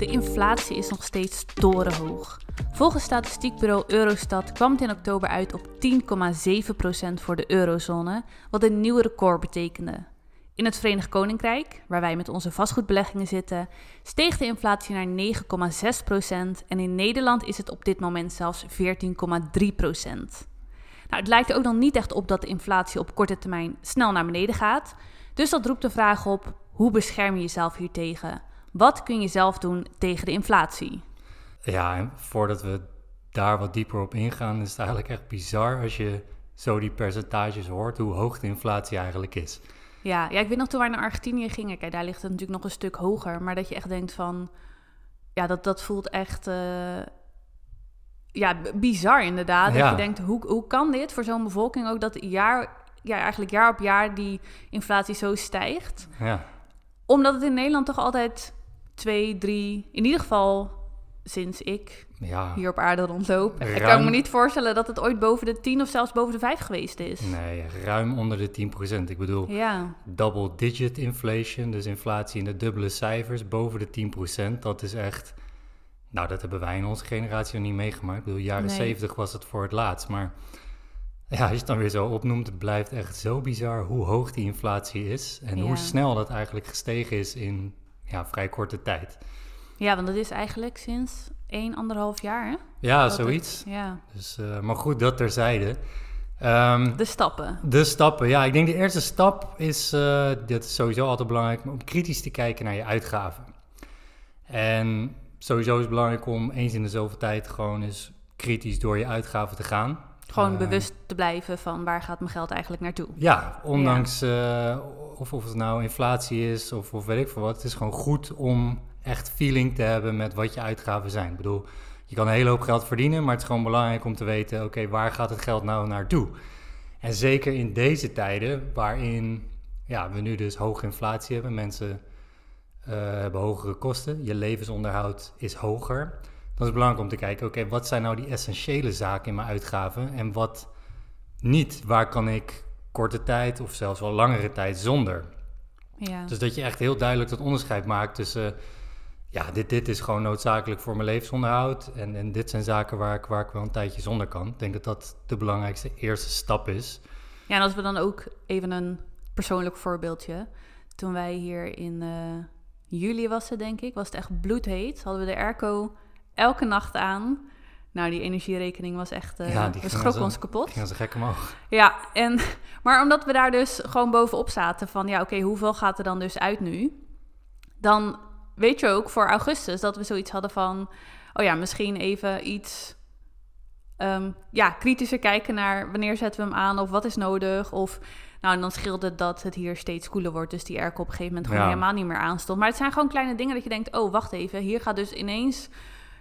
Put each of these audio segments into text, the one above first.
De inflatie is nog steeds torenhoog. Volgens statistiekbureau Eurostat kwam het in oktober uit op 10,7% voor de eurozone, wat een nieuw record betekende. In het Verenigd Koninkrijk, waar wij met onze vastgoedbeleggingen zitten, steeg de inflatie naar 9,6% en in Nederland is het op dit moment zelfs 14,3%. Nou, het lijkt er ook nog niet echt op dat de inflatie op korte termijn snel naar beneden gaat. Dus dat roept de vraag op: hoe bescherm je jezelf hiertegen? Wat kun je zelf doen tegen de inflatie? Ja, en voordat we daar wat dieper op ingaan, is het eigenlijk echt bizar als je zo die percentages hoort, hoe hoog de inflatie eigenlijk is. Ja, ja ik weet nog toen wij naar Argentinië gingen, kijk, daar ligt het natuurlijk nog een stuk hoger, maar dat je echt denkt van, ja, dat, dat voelt echt, uh, ja, bizar inderdaad. Ja. Dat je denkt, hoe, hoe kan dit voor zo'n bevolking ook dat jaar, ja, eigenlijk jaar op jaar die inflatie zo stijgt? Ja. Omdat het in Nederland toch altijd twee, drie, in ieder geval sinds ik ja. hier op aarde rondloop. Ik kan me niet voorstellen dat het ooit boven de 10 of zelfs boven de 5 geweest is. Nee, ruim onder de 10 procent. Ik bedoel, ja. double digit inflation, dus inflatie in de dubbele cijfers, boven de 10 procent. Dat is echt, nou dat hebben wij in onze generatie nog niet meegemaakt. Ik bedoel, jaren 70 was het voor het laatst, maar... Ja, als je het dan weer zo opnoemt, het blijft echt zo bizar hoe hoog die inflatie is en hoe snel dat eigenlijk gestegen is in ja, vrij korte tijd. Ja, want dat is eigenlijk sinds 1, anderhalf jaar, hè? Ja, zoiets. ja. Dus, uh, maar goed, dat terzijde. Um, de stappen. De stappen, ja. Ik denk de eerste stap is, uh, dat is sowieso altijd belangrijk, om kritisch te kijken naar je uitgaven. En sowieso is het belangrijk om eens in de zoveel tijd gewoon eens kritisch door je uitgaven te gaan. Gewoon uh, bewust te blijven van waar gaat mijn geld eigenlijk naartoe. Ja, ondanks ja. of, of het nou inflatie is of, of weet ik veel wat. Het is gewoon goed om echt feeling te hebben met wat je uitgaven zijn. Ik bedoel, je kan een hele hoop geld verdienen, maar het is gewoon belangrijk om te weten, oké, waar gaat het geld nou naartoe? En zeker in deze tijden, waarin ja, we nu dus hoge inflatie hebben, mensen uh, hebben hogere kosten, je levensonderhoud is hoger. Dan is het belangrijk om te kijken, oké, wat zijn nou die essentiële zaken in mijn uitgaven en wat niet? Waar kan ik korte tijd of zelfs wel langere tijd zonder? Ja. Dus dat je echt heel duidelijk dat onderscheid maakt tussen ja, dit, dit is gewoon noodzakelijk voor mijn levensonderhoud. En, en dit zijn zaken waar ik, waar ik wel een tijdje zonder kan. Ik denk dat dat de belangrijkste eerste stap is. Ja, en als we dan ook even een persoonlijk voorbeeldje. Toen wij hier in uh, juli was het, denk ik, was het echt bloedheet. Hadden we de airco elke nacht aan. Nou, die energierekening was echt... Uh, ja, we schrokken ons kapot. Ging ze gek omhoog. Ja, en, maar omdat we daar dus gewoon bovenop zaten van... ja, oké, hoeveel gaat er dan dus uit nu? Dan weet je ook voor augustus dat we zoiets hadden van, oh ja, misschien even iets um, ja, kritischer kijken naar wanneer zetten we hem aan of wat is nodig. Of nou, en dan scheelde dat het hier steeds koeler wordt. Dus die airco op een gegeven moment gewoon helemaal niet meer aanstond. Maar het zijn gewoon kleine dingen dat je denkt, oh, wacht even, hier gaat dus ineens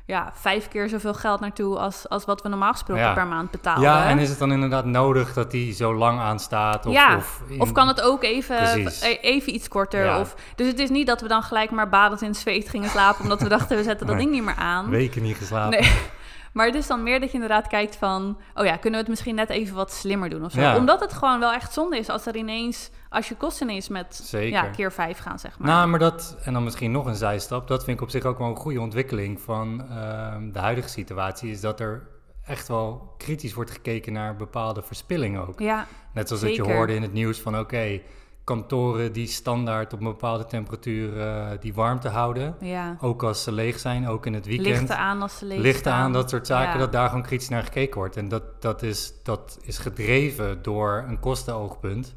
ja, vijf keer zoveel geld naartoe als, als wat we normaal gesproken per maand betalen. Ja, en is het dan inderdaad nodig dat die zo lang aanstaat? Of, ja, of, of kan het ook even, e-, even iets korter? Of, dus het is niet dat we dan gelijk maar badend in zweet gingen slapen... omdat we dachten, we zetten dat ding niet meer aan. Weken niet geslapen. Nee. Maar het is dan meer dat je inderdaad kijkt van... oh ja, kunnen we het misschien net even wat slimmer doen of zo? Omdat het gewoon wel echt zonde is als er ineens... als je kosten ineens met ja, keer vijf gaan, zeg maar. Nou, maar dat... en dan misschien nog een zijstap... dat vind ik op zich ook wel een goede ontwikkeling van uh, de huidige situatie... is dat er echt wel kritisch wordt gekeken naar bepaalde verspilling ook. Ja, Net zoals dat je hoorde in het nieuws van... oké, kantoren die standaard op een bepaalde temperatuur uh, die warmte houden. Ja. Ook als ze leeg zijn, ook in het weekend. Lichten aan als ze leeg Lichten aan, dat soort zaken, dat daar gewoon kritisch naar gekeken wordt. En dat, dat, is, dat is gedreven door een kostenoogpunt.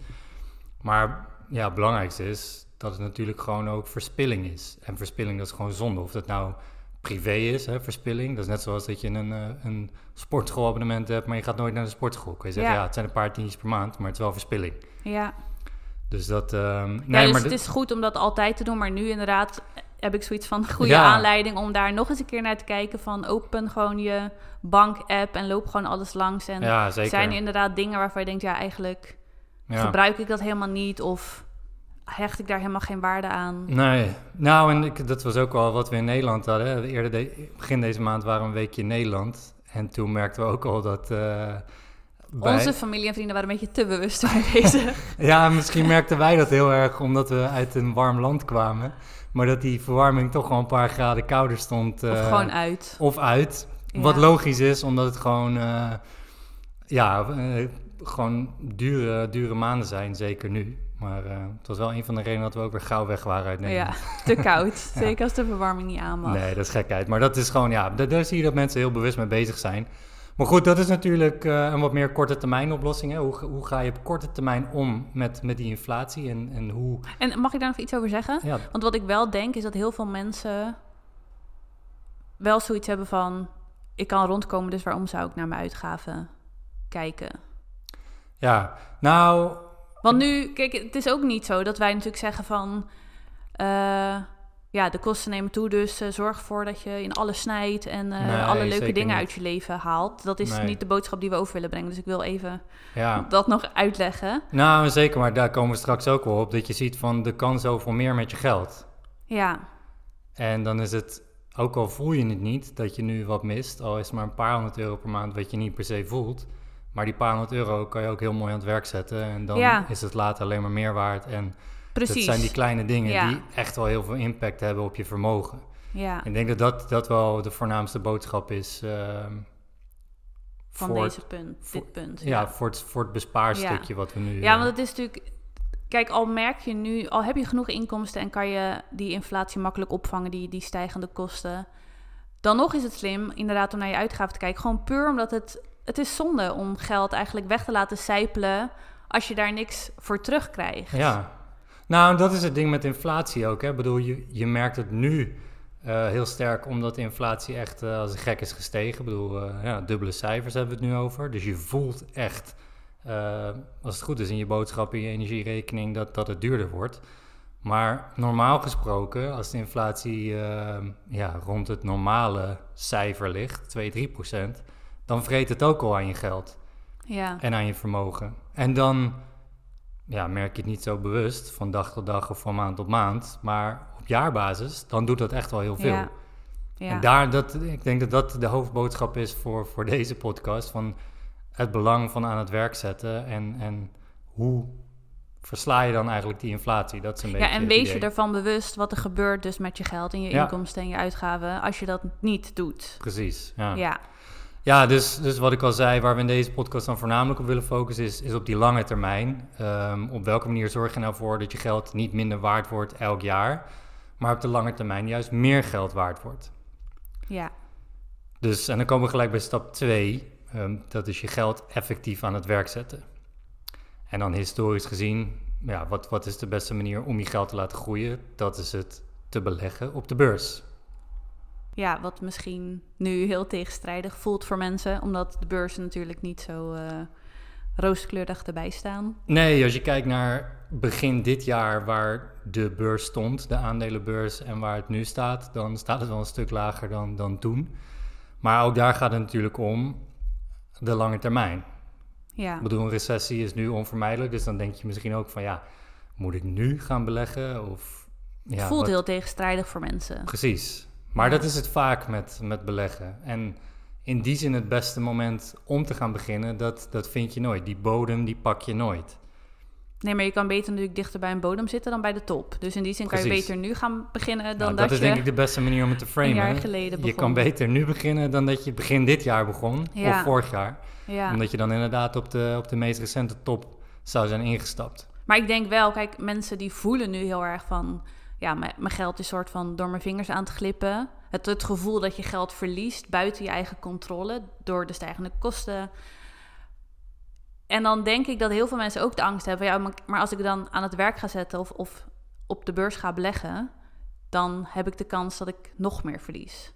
Maar ja, het belangrijkste is dat het natuurlijk gewoon ook verspilling is. En verspilling, dat is gewoon zonde. Of dat nou privé is, hè, verspilling. Dat is net zoals dat je een, uh, een sportschoolabonnement hebt, maar je gaat nooit naar de sportschool. Kun je zeggen, ja. ja, het zijn een paar tientjes per maand, maar het is wel verspilling. Ja. Dus dat. Uh, nee, ja, dus maar het is goed om dat altijd te doen, maar nu inderdaad heb ik zoiets van goede aanleiding om daar nog eens een keer naar te kijken. Van open gewoon je bank-app en loop gewoon alles langs. En ja, zijn er inderdaad dingen waarvan je denkt, ja, eigenlijk gebruik ik dat helemaal niet of hecht ik daar helemaal geen waarde aan. Nee, nou en ik, dat was ook wel wat we in Nederland hadden. Eerder de, begin deze maand waren we een weekje in Nederland. En toen merkten we ook al dat... Uh, bij- Onze familie en vrienden waren een beetje te bewust mee bezig. Ja, misschien merkten wij dat heel erg omdat we uit een warm land kwamen. Maar dat die verwarming toch wel een paar graden kouder stond. of eh, gewoon uit. Of uit. Ja. Wat logisch is, omdat het gewoon, eh, ja, eh, gewoon dure, dure maanden zijn, zeker nu. Maar eh, het was wel een van de redenen dat we ook weer gauw weg waren uit Nederland. Ja, te koud. Zeker als de verwarming niet aan mag. Nee, dat is gekheid. Maar dat is gewoon, ja, da- daar zie je dat mensen heel bewust mee bezig zijn. Maar goed, dat is natuurlijk eh, een wat meer korte termijn oplossing. Hè? Hoe, ga- hoe ga je op korte termijn om met, met die inflatie en, en hoe... En mag ik daar nog iets over zeggen? Ja, Want wat ik wel denk is dat heel veel mensen wel zoiets hebben van... ik kan rondkomen, dus waarom zou ik naar mijn uitgaven kijken? Ja. nou, Want nu, kijk, het is ook niet zo dat wij natuurlijk zeggen van... eh, ja, de kosten nemen toe, dus eh, zorg ervoor dat je in alles snijdt... en eh, Nee, alle leuke dingen niet. uit je leven haalt. Dat is Nee. niet de boodschap die we over willen brengen. Dus ik wil even ja. dat nog uitleggen. Nou, zeker, maar daar komen we straks ook wel op. Dat je ziet van, er kan zoveel meer met je geld. Ja, En dan is het, ook al voel je het niet, dat je nu wat mist. Al is het maar een paar honderd euro per maand wat je niet per se voelt. Maar die paar honderd euro kan je ook heel mooi aan het werk zetten. En dan Ja. is het later alleen maar meer waard. En precies. dat zijn die kleine dingen Ja. die echt wel heel veel impact hebben op je vermogen. ja, Ik denk dat dat, dat wel de voornaamste boodschap is. ehm, van voor, deze punt, voor- dit punt. ja, Voor, het, voor het bespaarstukje wat we nu... Ja, eh, want het is natuurlijk. Kijk, al merk je nu, al heb je genoeg inkomsten en kan je die inflatie makkelijk opvangen, die, die stijgende kosten. Dan nog is het slim, inderdaad, om naar je uitgaven te kijken. Gewoon puur omdat het. Het is zonde om geld eigenlijk weg te laten sijpelen als je daar niks voor terugkrijgt. Ja, nou dat is het ding met inflatie ook. Hè. Ik bedoel, je, je merkt het nu eh, heel sterk omdat de inflatie echt eh, als een gek is gestegen. Ik bedoel, eh, ja, dubbele cijfers hebben we het nu over. Dus je voelt echt, als het goed is in je boodschap, in je energierekening, dat, dat het duurder wordt. Maar normaal gesproken, als de inflatie ja, rond het normale cijfer ligt, 2, 3 procent, dan vreet het ook al aan je geld Ja, en aan je vermogen. En dan ja, merk je het niet zo bewust van dag tot dag of van maand tot maand. Maar op jaarbasis, dan doet dat echt wel heel veel. ja. ja. En daar, dat, ik denk dat dat de hoofdboodschap is voor, voor deze podcast. Van het belang van aan het werk zetten. En, en hoe versla je dan eigenlijk die inflatie? Dat is een beetje ja, en wees je ervan bewust wat er gebeurt dus met je geld en je Ja. inkomsten en je uitgaven als je dat niet doet. Precies, ja. Ja, Ja, dus, dus wat ik al zei, waar we in deze podcast dan voornamelijk op willen focussen, is, is op die lange termijn. Ehm, op welke manier zorg je nou voor dat je geld niet minder waard wordt elk jaar, maar op de lange termijn juist meer geld waard wordt. ja, Dus, en dan komen we gelijk bij stap 2, dat is je geld effectief aan het werk zetten. En dan historisch gezien, ja, wat, wat is de beste manier om je geld te laten groeien? Dat is het te beleggen op de beurs. Ja, wat misschien nu heel tegenstrijdig voelt voor mensen, omdat de beurzen natuurlijk niet zo eh rooskleurig erbij staan. Nee, als je kijkt naar begin dit jaar waar de beurs stond, de aandelenbeurs, en waar het nu staat, dan staat het wel een stuk lager dan, dan toen. Maar ook daar gaat het natuurlijk om de lange termijn. Ja, Ik bedoel, een recessie is nu onvermijdelijk, dus dan denk je misschien ook van ja, moet ik nu gaan beleggen? Of, ja, het voelt wat- heel tegenstrijdig voor mensen. Precies. Maar dat is het vaak met, met beleggen. En in die zin het beste moment om te gaan beginnen, dat, dat vind je nooit. Die bodem, die pak je nooit. Nee, maar je kan beter natuurlijk dichter bij een bodem zitten dan bij de top. Dus in die zin kan je beter nu gaan beginnen dan Nou, dat, dat is je... denk ik de beste manier om het te framen. jaar geleden Je kan beter nu beginnen dan dat je begin dit jaar begon, Ja. of vorig jaar. Ja. Omdat je dan inderdaad op de, op de meest recente top zou zijn ingestapt. Maar ik denk wel, kijk, mensen die voelen nu heel erg van... Ja, mijn geld is soort van door mijn vingers aan het glippen. Het, het gevoel dat je geld verliest buiten je eigen controle... door de stijgende kosten. En dan denk ik dat heel veel mensen ook de angst hebben... Ja, maar- maar als ik dan aan het werk ga zetten of, of op de beurs ga beleggen... dan heb ik de kans dat ik nog meer verlies.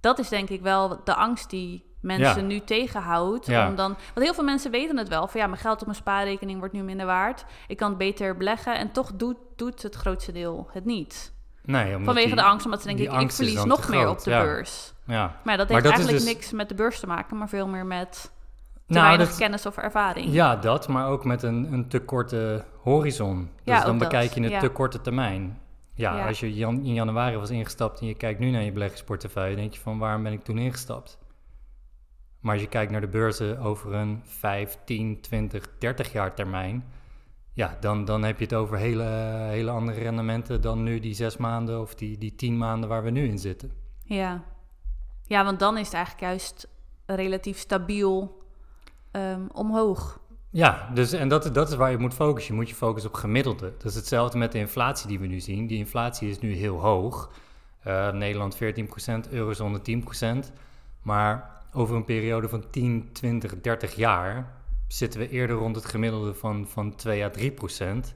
Dat is denk ik wel de angst die mensen Ja. nu tegenhoudt. Ja. Om dan, want heel veel mensen weten het wel. Van ja, mijn geld op mijn spaarrekening wordt nu minder waard. Ik kan het beter beleggen. En toch doet, doet het grootste deel het niet. Nee, omdat Vanwege die- de angst, omdat ze denken, ik, verlies nog meer op de ja. beurs. Ja. Maar dat Maar heeft dat eigenlijk dus- niks met de beurs te maken, maar veel meer met te Nou, weinig dat- kennis of ervaring. Ja, dat, maar ook met een, een te korte horizon. Dus Ja, dan dat, bekijk je het te korte termijn. Ja, Ja. als je jan- in januari was ingestapt en je kijkt nu naar je beleggingsportefeuille, denk je van waarom ben ik toen ingestapt? Maar als je kijkt naar de beurzen over een 5, 10, 20, 30 jaar termijn, ja, dan, dan heb je het over hele, hele andere rendementen dan nu die zes maanden of die, die tien maanden waar we nu in zitten. Ja. ja, want dan is het eigenlijk juist relatief stabiel ehm, omhoog. Ja, dus, en dat, dat is waar je moet focussen. Je moet je focussen op gemiddelde. Dat is hetzelfde met de inflatie die we nu zien. Die inflatie is nu heel hoog. Uh, Nederland 14%, eurozone 10%. Maar over een periode van 10, 20, 30 jaar zitten we eerder rond het gemiddelde van, van 2 à 3 procent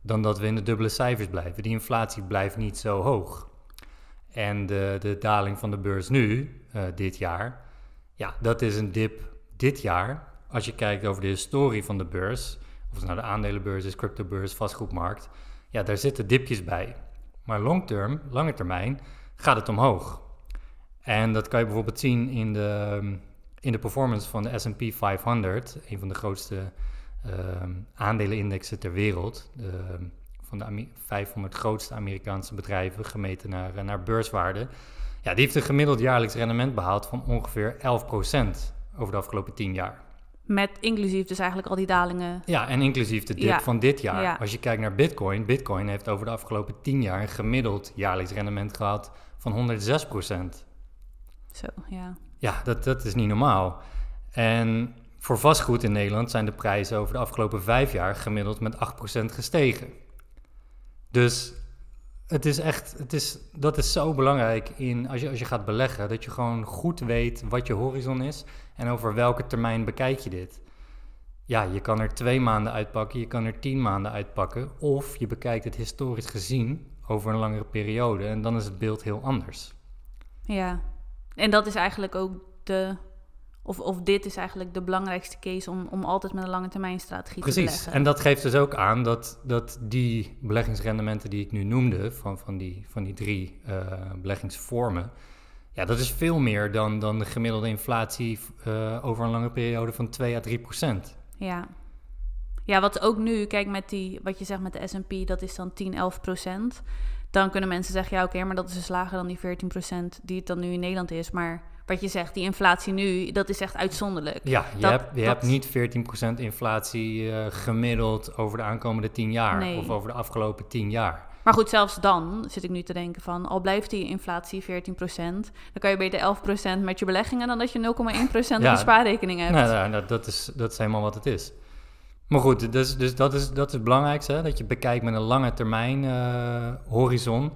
dan dat we in de dubbele cijfers blijven. Die inflatie blijft niet zo hoog. En de, de daling van de beurs nu, uh, dit jaar, ja, dat is een dip dit jaar. Als je kijkt over de historie van de beurs, of het nou de aandelenbeurs is, cryptobeurs, vastgoedmarkt, ja, daar zitten dipjes bij. Maar long term, lange termijn, gaat het omhoog. En dat kan je bijvoorbeeld zien in de, in de performance van de SP 500, een van de grootste uh, aandelenindexen ter wereld. De, van de 500 grootste Amerikaanse bedrijven gemeten naar, eh, naar beurswaarde. Ja, die heeft een gemiddeld jaarlijks rendement behaald van ongeveer 11% over de afgelopen 10 jaar. Met inclusief dus eigenlijk al die dalingen. Ja, en inclusief de dip van dit jaar. Als je kijkt naar Bitcoin, Bitcoin heeft over de afgelopen 10 jaar een gemiddeld jaarlijks rendement gehad van 106 Zo, ja. Ja, dat, dat is niet normaal. En voor vastgoed in Nederland zijn de prijzen over de afgelopen vijf jaar gemiddeld met 8% gestegen. Dus het is echt, het is, dat is zo belangrijk in, als, je, als je gaat beleggen, dat je gewoon goed weet wat je horizon is en over welke termijn bekijk je dit. Ja, je kan er twee maanden uitpakken, je kan er tien maanden uitpakken, of je bekijkt het historisch gezien over een langere periode en dan is het beeld heel anders. Ja, en dat is eigenlijk ook de. Of, of dit is eigenlijk de belangrijkste case om, om altijd met een lange termijn strategie te beleggen. Precies, en dat geeft dus ook aan dat, dat die beleggingsrendementen die ik nu noemde, van, van, die, van die drie uh, beleggingsvormen, ja, dat is veel meer dan, dan de gemiddelde inflatie uh, over een lange periode van 2 à 3 procent. Ja. ja, wat ook nu, kijk met die, wat je zegt met de S&P, dat is dan 10, 11 procent dan kunnen mensen zeggen, ja oké, maar dat is dus lager dan die 14% die het dan nu in Nederland is. Maar wat je zegt, die inflatie nu, dat is echt uitzonderlijk. Ja, je, hebt, je hebt niet 14% inflatie uh, gemiddeld over de aankomende 10 jaar nee. of over de afgelopen 10 jaar. Maar goed, zelfs dan zit ik nu te denken van, al blijft die inflatie 14%, dan kan je beter 11% met je beleggingen dan dat je 0,1% ja, op je spaarrekening hebt. Nou, nou, dat, is, dat is helemaal wat het is. Maar goed, dus, dus dat, is, dat is het belangrijkste, hè? dat je bekijkt met een lange termijn uh, horizon.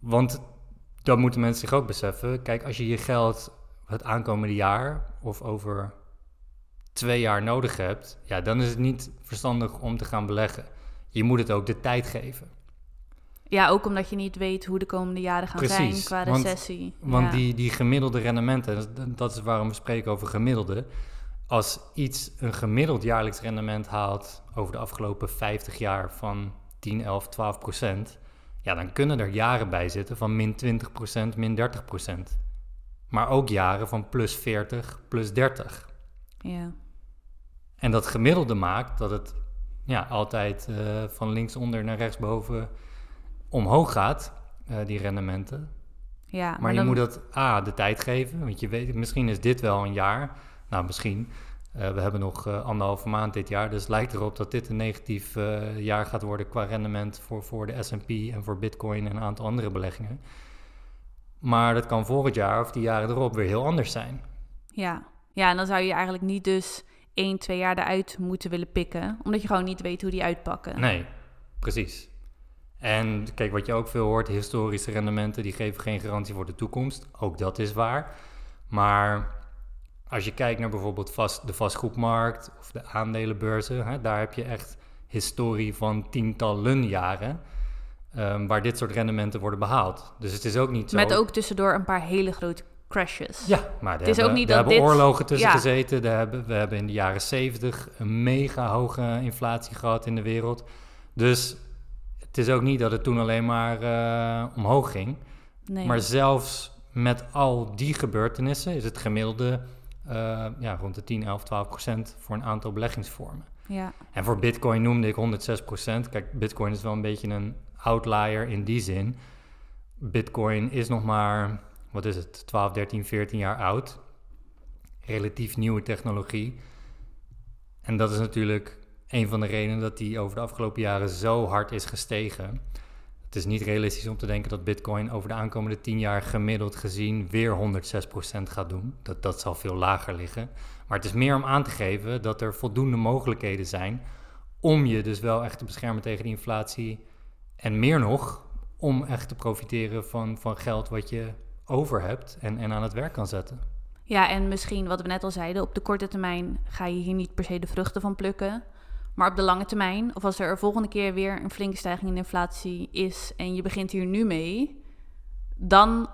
Want dat moeten mensen zich ook beseffen. Kijk, als je je geld het aankomende jaar of over twee jaar nodig hebt, ja, dan is het niet verstandig om te gaan beleggen. Je moet het ook de tijd geven. Ja, ook omdat je niet weet hoe de komende jaren gaan zijn qua recessie. Want, want die, die gemiddelde rendementen, dat is waarom we spreken over gemiddelde als iets een gemiddeld jaarlijks rendement haalt over de afgelopen 50 jaar van 10, 11, 12 procent, ja, dan kunnen er jaren bij zitten van min 20 procent, min 30 procent. Maar ook jaren van plus 40, plus 30. Ja. En dat gemiddelde maakt dat het ja, altijd uh, van linksonder naar rechtsboven omhoog gaat, uh, die rendementen. Ja, maar, maar je moet dat A, de tijd geven, want je weet, misschien is dit wel een jaar nou, misschien. Uh, we hebben nog uh, anderhalve maand dit jaar, dus het lijkt erop dat dit een negatief uh, jaar gaat worden qua rendement voor, voor de SP en voor Bitcoin en een aantal andere beleggingen. Maar dat kan volgend jaar of die jaren erop weer heel anders zijn. Ja, ja en dan zou je eigenlijk niet dus één, twee jaar eruit moeten willen pikken, omdat je gewoon niet weet hoe die uitpakken. Nee, precies. En kijk, wat je ook veel hoort, historische rendementen, die geven geen garantie voor de toekomst. Ook dat is waar. Maar als je kijkt naar bijvoorbeeld vast, de vastgoedmarkt of de aandelenbeurzen, hè, daar heb je echt historie van tientallen jaren. Um, waar dit soort rendementen worden behaald. Dus het is ook niet zo... Met ook tussendoor een paar hele grote crashes. Ja, maar er het is hebben, ook niet dat hebben dit... oorlogen tussen gezeten. Daar hebben, we hebben in de jaren zeventig een mega hoge inflatie gehad in de wereld. Dus het is ook niet dat het toen alleen maar uh, omhoog ging. Nee. Maar zelfs met al die gebeurtenissen is het gemiddelde ja, rond de 10, 11, 12 procent voor een aantal beleggingsvormen. Ja. En voor Bitcoin noemde ik 106 procent. Kijk, Bitcoin is wel een beetje een outlier in die zin. Bitcoin is nog maar, wat is het, 12, 13, 14 jaar oud. relatief nieuwe technologie. En dat is natuurlijk een van de redenen dat die over de afgelopen jaren zo hard is gestegen. Het is niet realistisch om te denken dat Bitcoin over de aankomende 10 jaar gemiddeld gezien weer 106% gaat doen. Dat, dat zal veel lager liggen. Maar het is meer om aan te geven dat er voldoende mogelijkheden zijn om je dus wel echt te beschermen tegen inflatie. En meer nog, om echt te profiteren van, van geld wat je over hebt en, en aan het werk kan zetten. Ja, en misschien wat we net al zeiden, op de korte termijn ga je hier niet per se de vruchten van plukken. Maar op de lange termijn, of als er volgende keer weer een flinke stijging in inflatie is en je begint hier nu mee, dan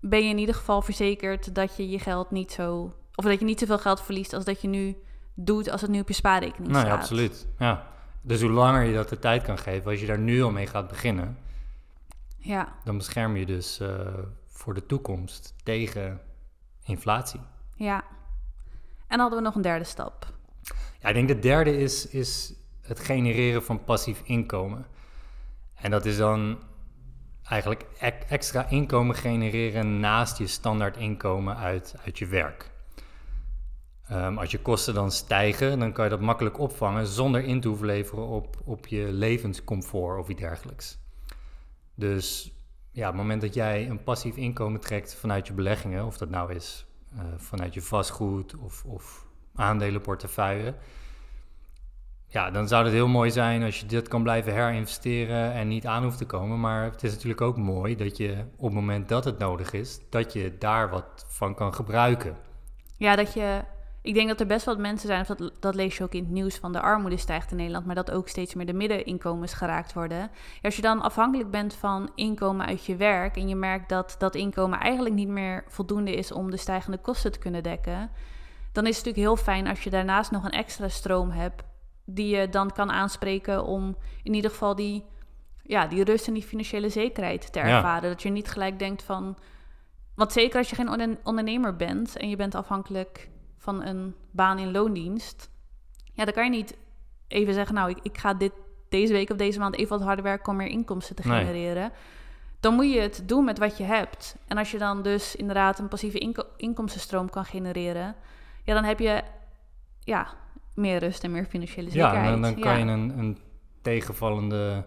ben je in ieder geval verzekerd dat je je geld niet zo, of dat je niet zoveel geld verliest als dat je nu doet als het nu op je spaarrekening Nou staat. ja, absoluut. Ja. Dus hoe langer je dat de tijd kan geven, als je daar nu al mee gaat beginnen, Ja, dan bescherm je dus eh, voor de toekomst tegen inflatie. ja. En hadden we nog een derde stap. Ik denk de derde is, is het genereren van passief inkomen. En dat is dan eigenlijk extra inkomen genereren naast je standaard inkomen uit, uit je werk. Ehm, als je kosten dan stijgen, dan kan je dat makkelijk opvangen zonder in te hoeven leveren op, op je levenscomfort of iets dergelijks. Dus ja, op het moment dat jij een passief inkomen trekt vanuit je beleggingen, of dat nou is eh, vanuit je vastgoed of, of aandelenportefeuille, ja, dan zou het heel mooi zijn als je dit kan blijven herinvesteren en niet aan hoeft te komen. Maar het is natuurlijk ook mooi dat je op het moment dat het nodig is, dat je daar wat van kan gebruiken. Ja, dat je. Ik denk dat er best wel mensen zijn, dat, dat lees je ook in het nieuws van de armoede stijgt in Nederland, maar dat ook steeds meer de middeninkomens geraakt worden. Ja, als je dan afhankelijk bent van inkomen uit je werk en je merkt dat dat inkomen eigenlijk niet meer voldoende is om de stijgende kosten te kunnen dekken, dan is het natuurlijk heel fijn als je daarnaast nog een extra stroom hebt die je dan kan aanspreken om in ieder geval die, ja, die rust en die financiële zekerheid te Ja. ervaren. Dat je niet gelijk denkt van. Want zeker als je geen onder- ondernemer bent en je bent afhankelijk van een baan in loondienst, ja, dan kan je niet even zeggen, nou, ik, ik ga dit deze week of deze maand even wat harder werken om meer inkomsten te Nee. genereren. Dan moet je het doen met wat je hebt. En als je dan dus inderdaad een passieve inko- inkomstenstroom kan genereren, ja, dan heb je ja, meer rust en meer financiële Ja, zekerheid. en dan, dan kan ja. je een, een tegenvallende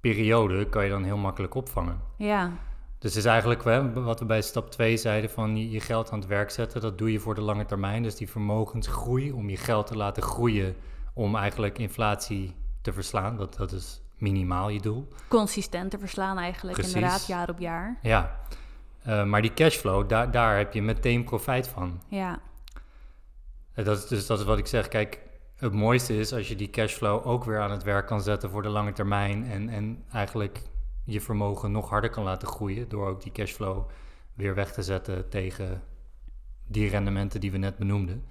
periode kan je dan heel makkelijk opvangen. Ja, Dus is eigenlijk wat we bij stap 2 zeiden van je, geld aan het werk zetten. Dat doe je voor de lange termijn. Dus die vermogensgroei om je geld te laten groeien om eigenlijk inflatie te verslaan. Dat, dat is minimaal je doel. consistent te verslaan eigenlijk, Precies. inderdaad, jaar op jaar. Ja, Eh, maar die cashflow, daar, daar heb je meteen profijt van. Ja, Dat is, dus dat is wat ik zeg. Kijk, het mooiste is als je die cashflow ook weer aan het werk kan zetten voor de lange termijn. En, en eigenlijk je vermogen nog harder kan laten groeien. Door ook die cashflow weer weg te zetten tegen die rendementen die we net benoemden.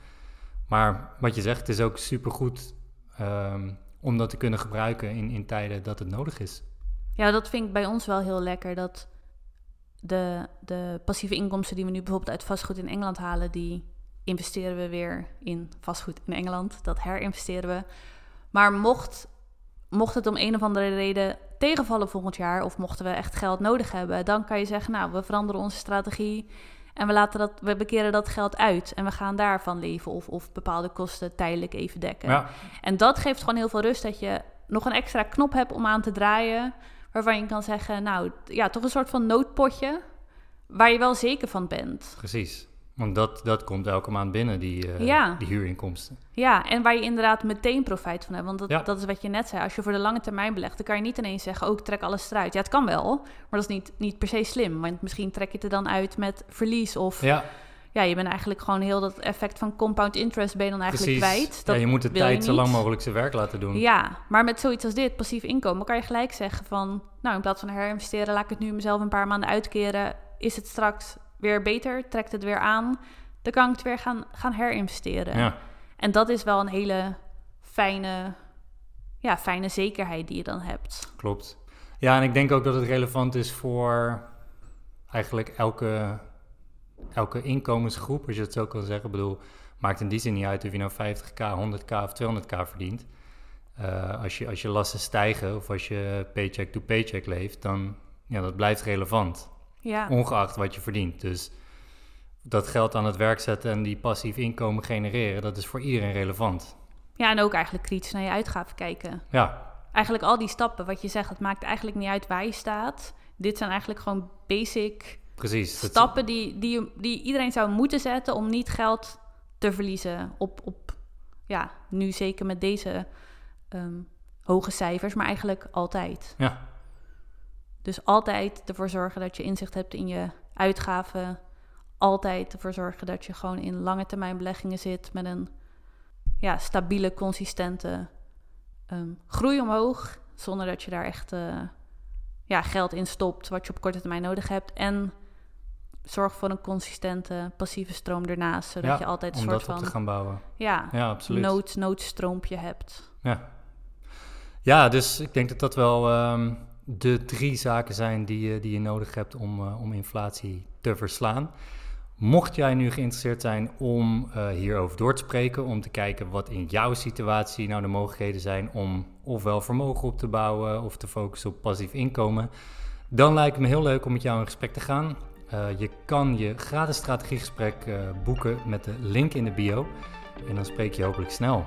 Maar wat je zegt, het is ook supergoed ehm om dat te kunnen gebruiken in, in tijden dat het nodig is. Ja, dat vind ik bij ons wel heel lekker. Dat de, de passieve inkomsten die we nu bijvoorbeeld uit vastgoed in Engeland halen, die investeren we weer in vastgoed in Engeland. Dat herinvesteren we. Maar mocht, mocht het om een of andere reden tegenvallen volgend jaar, of mochten we echt geld nodig hebben, dan kan je zeggen, nou, we veranderen onze strategie en we, laten dat, we bekeren dat geld uit en we gaan daarvan leven of, of bepaalde kosten tijdelijk even dekken. Ja, En dat geeft gewoon heel veel rust dat je nog een extra knop hebt om aan te draaien. Waarvan je kan zeggen, nou ja, toch een soort van noodpotje. Waar je wel zeker van bent. precies. Want dat, dat komt elke maand binnen, die, eh, Ja. die huurinkomsten. Ja, en waar je inderdaad meteen profijt van hebt. Want dat, Ja. dat is wat je net zei. Als je voor de lange termijn belegt, dan kan je niet ineens zeggen... oh, ik trek alles eruit. Ja, het kan wel, maar dat is niet, niet per se slim. Want misschien trek je het er dan uit met verlies. Of ja, Ja, je bent eigenlijk gewoon heel dat effect van compound interest... ben je dan eigenlijk precies. kwijt. Dat ja, je moet de tijd zo lang mogelijk zijn werk laten doen. Ja, maar met zoiets als dit, passief inkomen, kan je gelijk zeggen van... nou, in plaats van herinvesteren, laat ik het nu mezelf een paar maanden uitkeren. Is het straks weer beter? Trekt het weer aan? Dan kan ik het weer gaan, gaan herinvesteren. Ja. En dat is wel een hele fijne, ja, fijne zekerheid die je dan hebt. Klopt. Ja, en ik denk ook dat het relevant is voor eigenlijk elke, elke inkomensgroep, als je het zo kan zeggen. Ik bedoel, maakt in die zin niet uit of je nou 50k, 100k of 200k verdient. Eh, als, je, als je lasten stijgen of als je paycheck to paycheck leeft, dan ja, dat blijft relevant. Ja, Ongeacht wat je verdient. Dus dat geld aan het werk zetten en die passief inkomen genereren, dat is voor iedereen relevant. Ja, en ook eigenlijk kritisch naar je uitgaven kijken. Ja, Eigenlijk al die stappen, wat je zegt, het maakt eigenlijk niet uit waar je staat. Dit zijn eigenlijk gewoon basic precies. Dat- stappen die, die, die iedereen zou moeten zetten om niet geld te verliezen op, op ja, nu zeker met deze ehm, hoge cijfers, maar eigenlijk altijd. Ja, Dus altijd ervoor zorgen dat je inzicht hebt in je uitgaven. Altijd ervoor zorgen dat je gewoon in lange termijn beleggingen zit met een ja, stabiele, consistente ehm, groei omhoog. Zonder dat je daar echt eh, ja, geld in stopt wat je op korte termijn nodig hebt. En zorg voor een consistente passieve stroom ernaast. Zodat Ja, je altijd een soort dat op van te gaan bouwen. ja, Ja, absoluut. nood, noodstroompje hebt. Ja. ja, dus ik denk dat dat wel ehm, de drie zaken zijn die, je- die je nodig hebt om, eh, om inflatie te verslaan. Mocht jij nu geïnteresseerd zijn om eh, hierover door te spreken, om te kijken wat in jouw situatie nou de mogelijkheden zijn om ofwel vermogen op te bouwen of te focussen op passief inkomen, dan lijkt het me heel leuk om met jou in gesprek te gaan. Eh, je kan je gratis strategiegesprek boeken met de link in de bio en dan spreek je hopelijk snel.